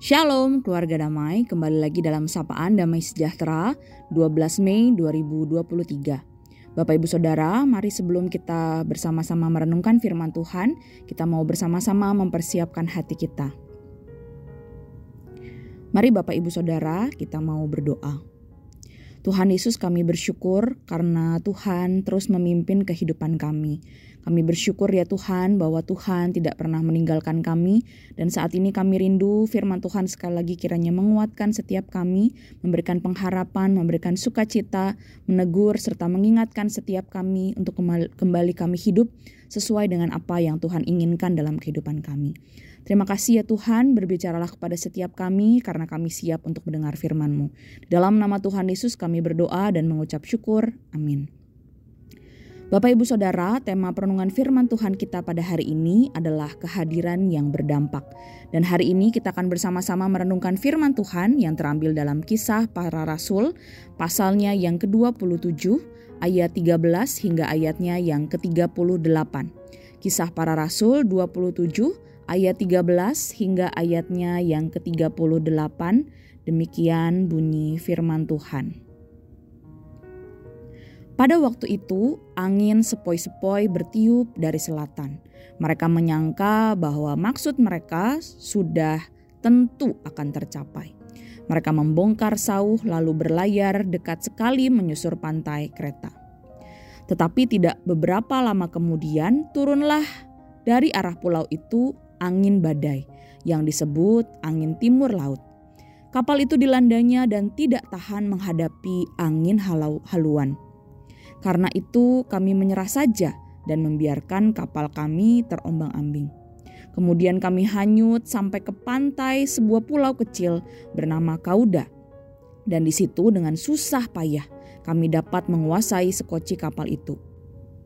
Shalom keluarga damai, kembali lagi dalam Sapaan Damai Sejahtera 12 Mei 2023. Bapak Ibu Saudara, mari sebelum kita bersama-sama merenungkan firman Tuhan, kita mau bersama-sama mempersiapkan hati kita. Mari Bapak Ibu Saudara, kita mau berdoa. Tuhan Yesus kami bersyukur karena Tuhan terus memimpin kehidupan kami. Kami bersyukur ya Tuhan bahwa Tuhan tidak pernah meninggalkan kami dan saat ini kami rindu firman Tuhan sekali lagi kiranya menguatkan setiap kami, memberikan pengharapan, memberikan sukacita, menegur serta mengingatkan setiap kami untuk kembali kami hidup sesuai dengan apa yang Tuhan inginkan dalam kehidupan kami. Terima kasih ya Tuhan, berbicaralah kepada setiap kami karena kami siap untuk mendengar firman-Mu. Dalam nama Tuhan Yesus kami berdoa dan mengucap syukur. Amin. Bapak Ibu Saudara, tema perenungan firman Tuhan kita pada hari ini adalah kehadiran yang berdampak. Dan hari ini kita akan bersama-sama merenungkan firman Tuhan yang terambil dalam kisah para rasul, pasalnya yang ke-27, ayat 13 hingga ayatnya yang ke-38. Kisah para rasul 27 ayat 13 hingga ayatnya yang ke-38. Demikian bunyi firman Tuhan. Pada waktu itu, angin sepoi-sepoi bertiup dari selatan. Mereka menyangka bahwa maksud mereka sudah tentu akan tercapai. Mereka membongkar sauh lalu berlayar dekat sekali menyusur pantai kereta. Tetapi tidak beberapa lama kemudian turunlah dari arah pulau itu angin badai yang disebut angin timur laut. Kapal itu dilandanya dan tidak tahan menghadapi angin halau haluan. Karena itu kami menyerah saja dan membiarkan kapal kami terombang-ambing. Kemudian kami hanyut sampai ke pantai sebuah pulau kecil bernama Kauda. Dan di situ dengan susah payah kami dapat menguasai sekoci kapal itu.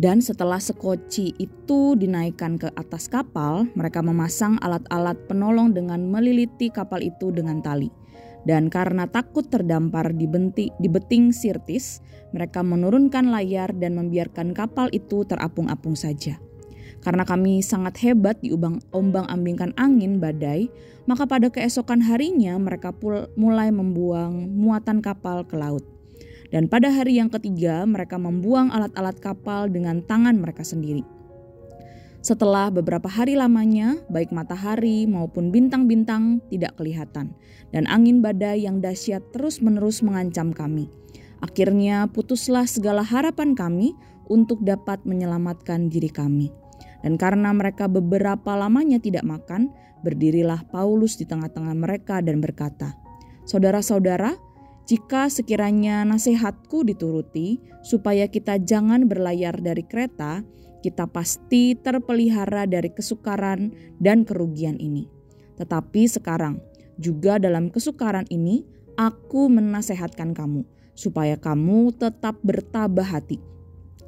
Dan setelah sekoci itu dinaikkan ke atas kapal, mereka memasang alat-alat penolong dengan meliliti kapal itu dengan tali. Dan karena takut terdampar di, benti, di beting sirtis, mereka menurunkan layar dan membiarkan kapal itu terapung-apung saja. Karena kami sangat hebat di ombang-ambingkan angin badai, maka pada keesokan harinya mereka mulai membuang muatan kapal ke laut. Dan pada hari yang ketiga, mereka membuang alat-alat kapal dengan tangan mereka sendiri. Setelah beberapa hari lamanya, baik matahari maupun bintang-bintang tidak kelihatan, dan angin badai yang dahsyat terus-menerus mengancam kami. Akhirnya, putuslah segala harapan kami untuk dapat menyelamatkan diri kami. Dan karena mereka beberapa lamanya tidak makan, berdirilah Paulus di tengah-tengah mereka dan berkata, "Saudara-saudara, jika sekiranya nasihatku dituruti, supaya kita jangan berlayar dari kereta, kita pasti terpelihara dari kesukaran dan kerugian ini. Tetapi sekarang, juga dalam kesukaran ini, aku menasehatkan kamu, supaya kamu tetap bertabah hati.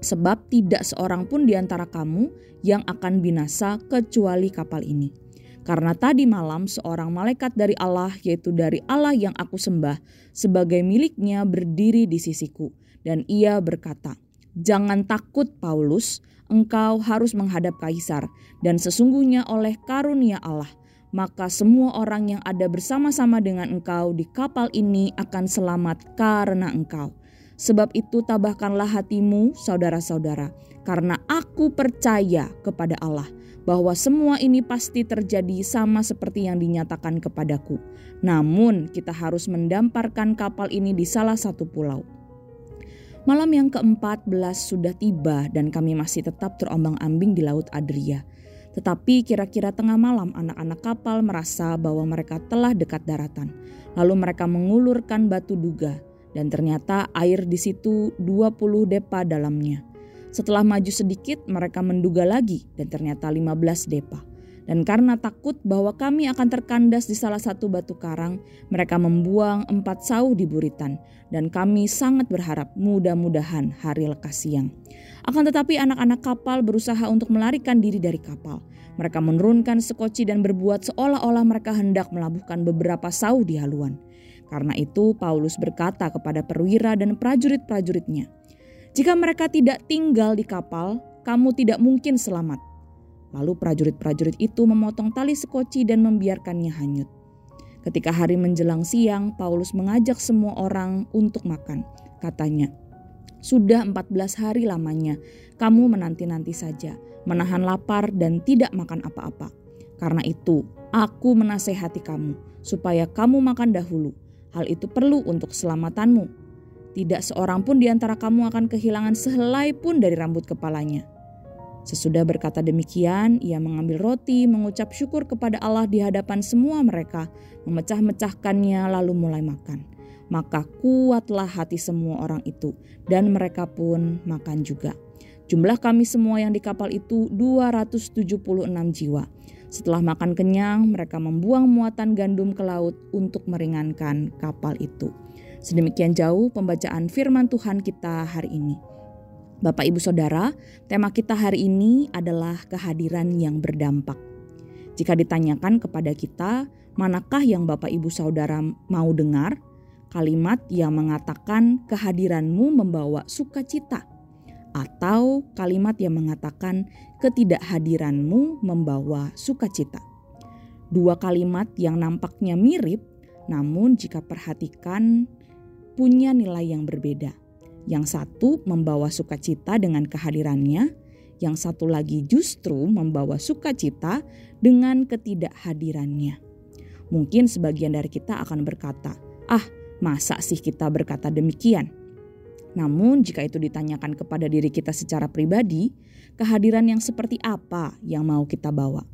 Sebab tidak seorang pun di antara kamu yang akan binasa kecuali kapal ini. Karena tadi malam seorang malaikat dari Allah, yaitu dari Allah yang aku sembah, sebagai miliknya berdiri di sisiku. Dan ia berkata, Jangan takut Paulus, engkau harus menghadap kaisar. Dan sesungguhnya oleh karunia Allah, maka semua orang yang ada bersama-sama dengan engkau di kapal ini akan selamat karena engkau. Sebab itu tabahkanlah hatimu saudara-saudara, karena aku percaya kepada Allah bahwa semua ini pasti terjadi sama seperti yang dinyatakan kepadaku. Namun, kita harus mendamparkan kapal ini di salah satu pulau. Malam yang ke-14 sudah tiba dan kami masih tetap terombang-ambing di Laut Adria. Tetapi kira-kira tengah malam anak-anak kapal merasa bahwa mereka telah dekat daratan. Lalu mereka mengulurkan batu duga dan ternyata air di situ 20 depa dalamnya. Setelah maju sedikit, mereka menduga lagi dan ternyata 15 depa. Dan karena takut bahwa kami akan terkandas di salah satu batu karang, mereka membuang empat sauh di buritan. Dan kami sangat berharap mudah-mudahan hari lekas siang. Akan tetapi anak-anak kapal berusaha untuk melarikan diri dari kapal. Mereka menurunkan sekoci dan berbuat seolah-olah mereka hendak melabuhkan beberapa sauh di haluan. Karena itu Paulus berkata kepada perwira dan prajurit-prajuritnya, jika mereka tidak tinggal di kapal, kamu tidak mungkin selamat. Lalu prajurit-prajurit itu memotong tali sekoci dan membiarkannya hanyut. Ketika hari menjelang siang, Paulus mengajak semua orang untuk makan. Katanya, sudah 14 hari lamanya, kamu menanti-nanti saja, menahan lapar dan tidak makan apa-apa. Karena itu, aku menasehati kamu, supaya kamu makan dahulu. Hal itu perlu untuk keselamatanmu. Tidak seorang pun di antara kamu akan kehilangan sehelai pun dari rambut kepalanya. Sesudah berkata demikian, ia mengambil roti, mengucap syukur kepada Allah di hadapan semua mereka, memecah-mecahkannya, lalu mulai makan. Maka kuatlah hati semua orang itu, dan mereka pun makan juga. Jumlah kami semua yang di kapal itu 276 jiwa. Setelah makan kenyang, mereka membuang muatan gandum ke laut untuk meringankan kapal itu. Sedemikian jauh pembacaan firman Tuhan kita hari ini. Bapak, ibu, saudara, tema kita hari ini adalah kehadiran yang berdampak. Jika ditanyakan kepada kita, manakah yang Bapak, ibu, saudara mau dengar? Kalimat yang mengatakan kehadiranmu membawa sukacita, atau kalimat yang mengatakan ketidakhadiranmu membawa sukacita. Dua kalimat yang nampaknya mirip, namun jika perhatikan punya nilai yang berbeda. Yang satu membawa sukacita dengan kehadirannya, yang satu lagi justru membawa sukacita dengan ketidakhadirannya. Mungkin sebagian dari kita akan berkata, "Ah, masa sih kita berkata demikian?" Namun, jika itu ditanyakan kepada diri kita secara pribadi, kehadiran yang seperti apa yang mau kita bawa?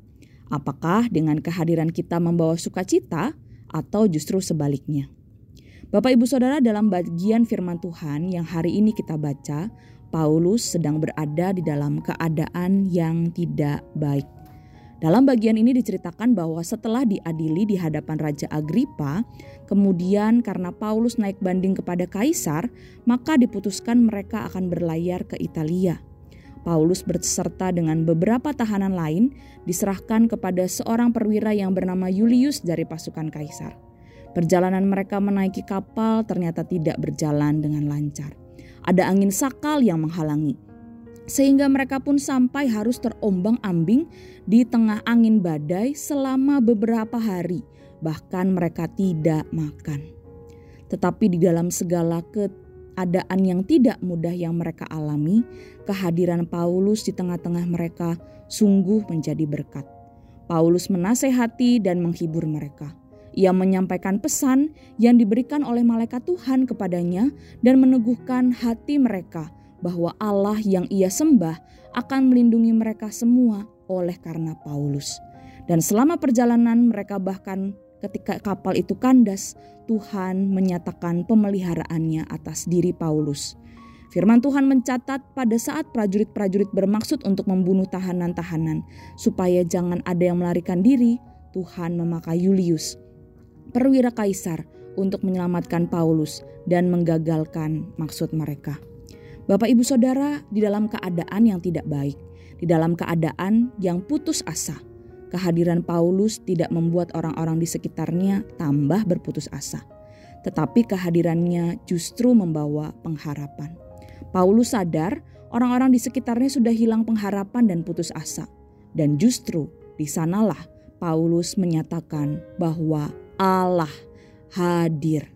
Apakah dengan kehadiran kita membawa sukacita, atau justru sebaliknya? Bapak Ibu Saudara dalam bagian firman Tuhan yang hari ini kita baca, Paulus sedang berada di dalam keadaan yang tidak baik. Dalam bagian ini diceritakan bahwa setelah diadili di hadapan Raja Agripa, kemudian karena Paulus naik banding kepada kaisar, maka diputuskan mereka akan berlayar ke Italia. Paulus berserta dengan beberapa tahanan lain diserahkan kepada seorang perwira yang bernama Julius dari pasukan kaisar. Perjalanan mereka menaiki kapal ternyata tidak berjalan dengan lancar. Ada angin sakal yang menghalangi, sehingga mereka pun sampai harus terombang-ambing di tengah angin badai selama beberapa hari. Bahkan mereka tidak makan. Tetapi di dalam segala keadaan yang tidak mudah yang mereka alami, kehadiran Paulus di tengah-tengah mereka sungguh menjadi berkat. Paulus menasehati dan menghibur mereka. Ia menyampaikan pesan yang diberikan oleh malaikat Tuhan kepadanya dan meneguhkan hati mereka bahwa Allah yang ia sembah akan melindungi mereka semua oleh karena Paulus. Dan selama perjalanan mereka bahkan ketika kapal itu kandas, Tuhan menyatakan pemeliharaannya atas diri Paulus. Firman Tuhan mencatat pada saat prajurit-prajurit bermaksud untuk membunuh tahanan-tahanan supaya jangan ada yang melarikan diri, Tuhan memakai Julius perwira kaisar untuk menyelamatkan Paulus dan menggagalkan maksud mereka. Bapak, ibu, saudara, di dalam keadaan yang tidak baik, di dalam keadaan yang putus asa, kehadiran Paulus tidak membuat orang-orang di sekitarnya tambah berputus asa, tetapi kehadirannya justru membawa pengharapan. Paulus sadar orang-orang di sekitarnya sudah hilang pengharapan dan putus asa, dan justru di sanalah Paulus menyatakan bahwa Allah hadir.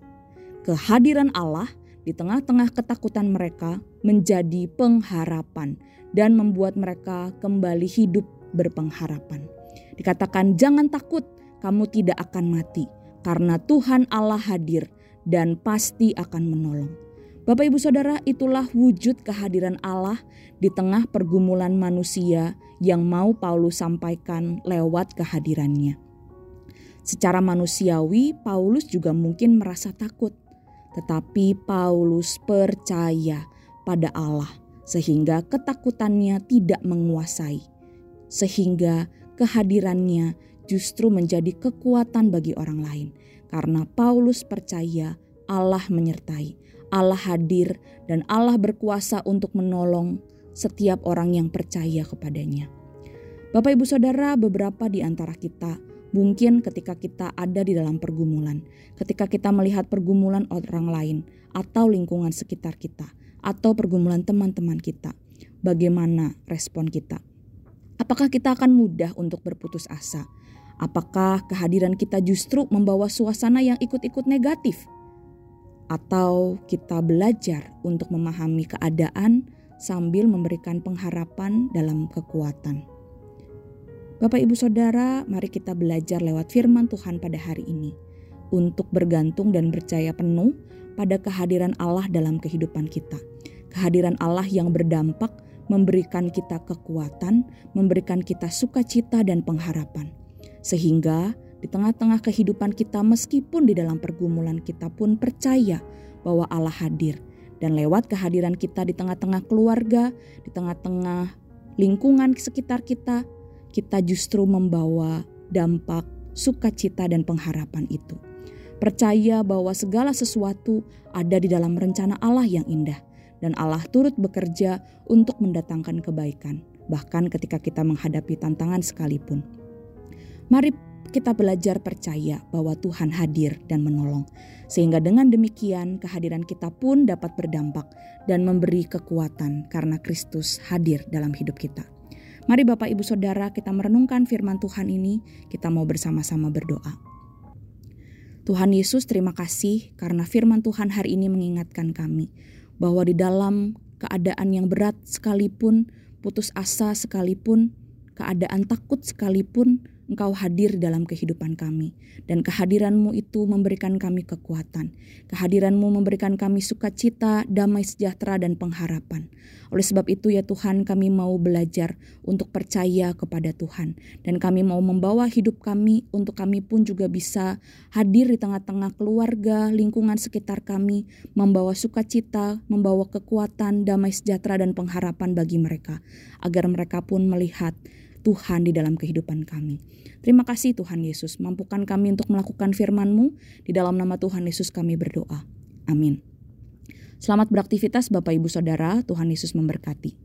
Kehadiran Allah di tengah-tengah ketakutan mereka menjadi pengharapan dan membuat mereka kembali hidup berpengharapan. Dikatakan, "Jangan takut, kamu tidak akan mati, karena Tuhan Allah hadir dan pasti akan menolong." Bapak, ibu, saudara, itulah wujud kehadiran Allah di tengah pergumulan manusia yang mau Paulus sampaikan lewat kehadirannya. Secara manusiawi, Paulus juga mungkin merasa takut, tetapi Paulus percaya pada Allah, sehingga ketakutannya tidak menguasai, sehingga kehadirannya justru menjadi kekuatan bagi orang lain, karena Paulus percaya Allah menyertai, Allah hadir, dan Allah berkuasa untuk menolong setiap orang yang percaya kepadanya. Bapak, ibu, saudara, beberapa di antara kita Mungkin ketika kita ada di dalam pergumulan, ketika kita melihat pergumulan orang lain atau lingkungan sekitar kita, atau pergumulan teman-teman kita, bagaimana respon kita? Apakah kita akan mudah untuk berputus asa? Apakah kehadiran kita justru membawa suasana yang ikut-ikut negatif? Atau kita belajar untuk memahami keadaan sambil memberikan pengharapan dalam kekuatan? Bapak, ibu, saudara, mari kita belajar lewat firman Tuhan pada hari ini untuk bergantung dan percaya penuh pada kehadiran Allah dalam kehidupan kita. Kehadiran Allah yang berdampak memberikan kita kekuatan, memberikan kita sukacita dan pengharapan. Sehingga di tengah-tengah kehidupan kita meskipun di dalam pergumulan kita pun percaya bahwa Allah hadir. Dan lewat kehadiran kita di tengah-tengah keluarga, di tengah-tengah lingkungan sekitar kita, kita justru membawa dampak sukacita dan pengharapan itu. Percaya bahwa segala sesuatu ada di dalam rencana Allah yang indah, dan Allah turut bekerja untuk mendatangkan kebaikan, bahkan ketika kita menghadapi tantangan sekalipun. Mari kita belajar percaya bahwa Tuhan hadir dan menolong, sehingga dengan demikian kehadiran kita pun dapat berdampak dan memberi kekuatan karena Kristus hadir dalam hidup kita. Mari Bapak Ibu Saudara kita merenungkan firman Tuhan ini, kita mau bersama-sama berdoa. Tuhan Yesus terima kasih karena firman Tuhan hari ini mengingatkan kami bahwa di dalam keadaan yang berat sekalipun, putus asa sekalipun, keadaan takut sekalipun, Engkau hadir dalam kehidupan kami, dan kehadiranmu itu memberikan kami kekuatan. Kehadiranmu memberikan kami sukacita, damai sejahtera, dan pengharapan. Oleh sebab itu, ya Tuhan, kami mau belajar untuk percaya kepada Tuhan, dan kami mau membawa hidup kami untuk kami pun juga bisa hadir di tengah-tengah keluarga, lingkungan sekitar kami, membawa sukacita, membawa kekuatan, damai sejahtera, dan pengharapan bagi mereka, agar mereka pun melihat Tuhan di dalam kehidupan kami. Terima kasih Tuhan Yesus, mampukan kami untuk melakukan firman-Mu. Di dalam nama Tuhan Yesus kami berdoa. Amin. Selamat beraktivitas Bapak Ibu Saudara, Tuhan Yesus memberkati.